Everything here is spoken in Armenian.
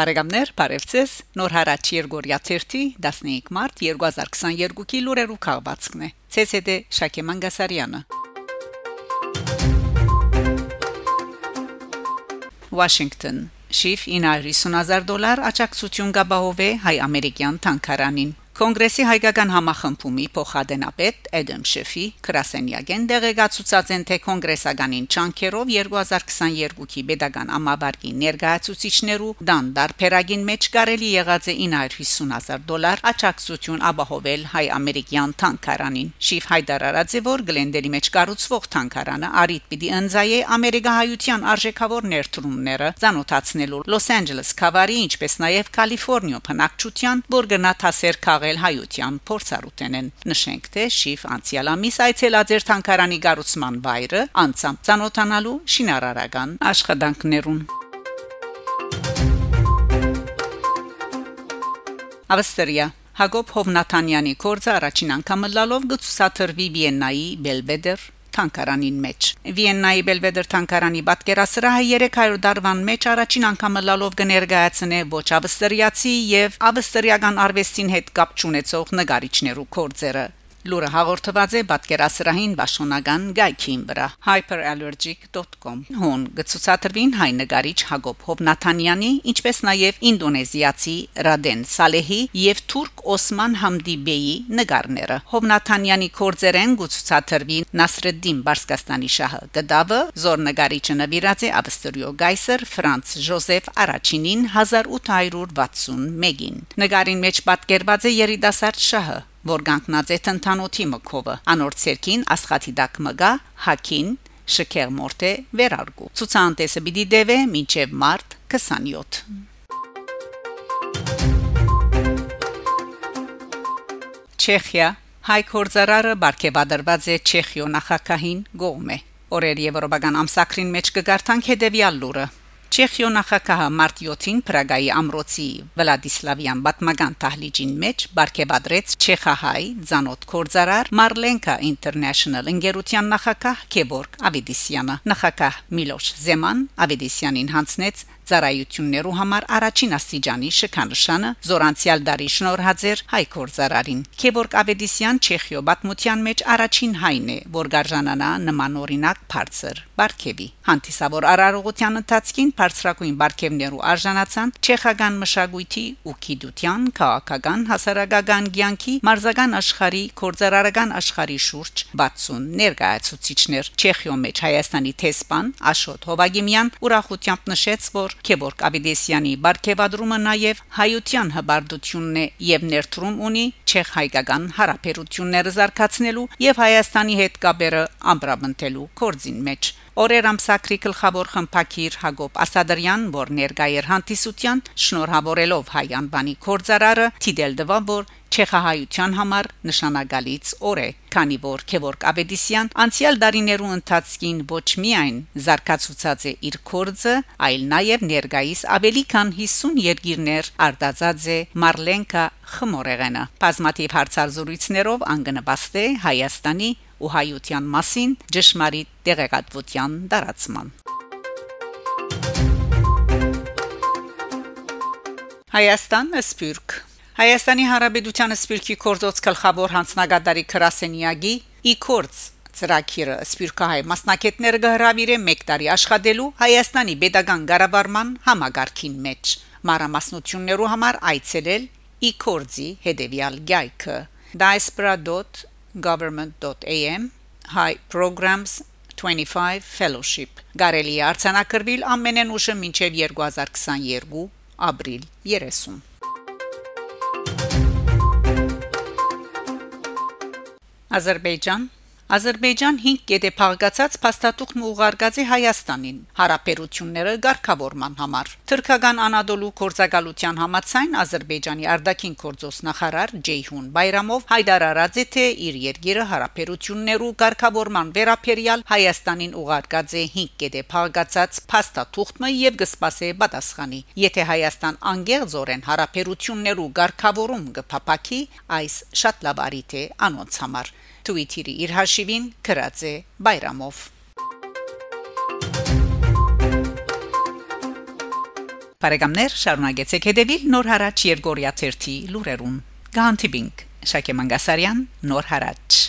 Բարեկամներ, բարևձեզ։ Նոր հարաճ Երգորիա 30 15 մարտ 2022-ի լուրերու քաղբացքն է։ ՑՍԴ Շակե Մանգասարյանը։ Washington Շիֆ 95000 դոլար աջակցություն գաբահով է հայ-ամերիկյան թանկարանին Կոնգրեսի հայկական համախմբումի փոխադենապետ Էդեմ Շեֆի Կրասենյագեն դեղեկացուցած են թե կոնգրեսականին ճանկերով 2022-ի pedagogan ամաբարգի ներկայացուցիչներու դան դարբերագին մեջ կարելի եղած է 950000 դոլար աջակցություն ապահովել հայ-ամերիկյան թանկարանին Շիֆ հայտարարած է որ Գլենդերի մեջ կառուցվող թանկարանը արիտ պիտի ընձայե ամերիկահայության արժեքավոր ներդրումները ցանոթացնելու Լոս Անջելես Կավարի ինչպես նաև Կալիֆոռնիա բնակչության որ գնա թասեր քաղել եղել հայության փորձառուտենեն նշենք թե շիֆ անցյալ ամիս այցելած էր թանկարանի գառուցման վայրը անցամ ցանոթանալու շինարարական աշխատանքներուն Ավստրիա. Հակոբ Հովնաթանյանի կորձը առաջին անգամ լալով գծուսաթրվի Վիեննայի Բելվեդեր թանկարանին մեջ Վիեննայի Բելվեդեր թանկարանի պատկերասրահը 300 դարվան մեջ առաջին անգամ լալով կներկայացնե ոչ ավստրիացի եւ ավստրիական արվեստին հետ կապ չունեցող նկարիչներու կորձերը Լուրը հաղորդված է Պատկերասրահին Վաշոնական գայքին վրա hyperallergic.com հոն գծուցատրվին հայ նկարիչ Հակոբ Հովնաթանյանի ինչպես նաև ինդոնեզիացի Ռադեն Սալեհի եւ թուրք Օսման Համդիբեի նկարները Հովնաթանյանի կորձերեն գծուցատրվին Նասրեդդին Բարսկաստանի շահը գդավը զոր նկարիչը նվիրած է Ավստրիո Գայսեր Ֆրանց Ժոզեֆ Արաչինին 1861-ին նկարին մեջ պատկերված է երիտասարդ շահը որ կանգնած է տնտանոթի մկովը անոր ցերքին աստղաթիդակ մգա հակին շքեղ մորտե վերարգու ցուցանտեսը պիտի դեվե մինչև մարտ 27 Չեխիա հայ կորզարարը բարգեւադրված է Չեխիո նախագահին գոմե օրեր եվրոպական ամսակրին մեջ կգարտանք հետեւյալ լուրը Չեխիո նախագահը մարտ 7-ին Պրագայի ամրոցի Վլադիսլավյան բատմական տահլիճին մեջ բարգեւադրեց Չեխահայ Զանոթ Կորզարար Մարլենկա International ընկերության նախագահ Քեբորգ Ավիդիսյանը նախագահ Միլոշ Զեման Ավիդիսյանին հանձնեց ծառայություններու համար առաջին աստիճանի շքանշանը զորանցիալ դարի շնորհաձեր հայ կորզարարին Քեբորգ Ավեդիսյան Չեխիո բաթմության մեջ առաջին հայն է որ գարժանանա նման օրինակ բարձր Բարքեվի հանդիսավոր արարողության ընթացքին բարձրակույն Բարքևներու արժանացան չեխական մշակույթի ու քիդության քաղաքական հասարակական ցանկի մարզական աշխարհի կորզարարական աշխարհի շուրջ 60 ներկայացուցիչներ Չեխիո մեջ Հայաստանի տեսփան Աշոտ Հովագիմյան ուրախությամբ նշեց որ Քեբորգ Աբիդեսյանի բարգեւադրումը նաև հայության հբարդությունն է եւ ներդրում ունի չեխ-հայկական հարաբերությունները զարգացնելու եւ Հայաստանի հետ կապերը ամբրաբնթելու կորձին մեջ Օրեր ամսակրի գլխավոր խմփակիր Հակոբ Ասադրյան, որ ներկայեր հանդիսության շնորհավորելով հայ անբանի կորձարարը, թիդել դվա որ Չեխահայության համար նշանակալից օր է, քանի որ Քևորգ Աբեդիսյան անցյալ դարիներու ընթացքին ոչ միայն զարգացուցած է իր կորձը, այլ նաև ներգայիս ավելի քան 50 երկիրներ արտածած է Մարլենկա խմորեղենը։ Բազմաթիվ հարցազրույցներով անգնաբաստ է Հայաստանի ու հայության մասին ճշմարիտ տեղեկատվության տարածման։ Հայաստան սպյուրք Հայաստանի Հանրապետության Սպիրկի կորձոց գլխավոր հանձնագետարի Քրասենյագի Իքորց ծրագիրը Սպիրկահայ մասնակետները գհրավիրեն 1 տարի աշխատելու Հայաստանի Պետական Ղարաբարման համագարքին մեջ մանրամասնություններու համար այցելել Իքորձի հետևյալ գայքը diaspora.government.am high programs 25 fellowship Գարելի արցանակրվել ամենեն ուշը մինչև 2022 ապրիլ 30 Ադրբեջան Ադրբեջան 5 գետեփաղկացած փաստաթուղթ ուղարկած է Հայաստանին հարաբերությունները ղեկավարման համար։ Թուրքական Անադոլու կորցակալության համացայն Ադրբեջանի արտաքին գործոս նախարար Ջեյհուն Բայրամով հայտարարած է թե իր երկիրը հարաբերություններու ղեկավարման վերապերյալ Հայաստանին ուղարկած է 5 գետեփաղկացած փաստաթուղթը եւ կսպասե պատասխանի։ Եթե Հայաստան անգերձորեն հարաբերություններու ղեկավարում կփապակի, այս շատ լավ արիթ է անոնց համար։ Twitter-ի իր հաշիվին գրած է Բայրամով Բարեկամներ, շարունակեցեք հետևել Նոր հարաճ Երգորիա 1-ի լուրերուն։ Գանտիբինգ Շակե Մանգասարյան Նոր հարաճ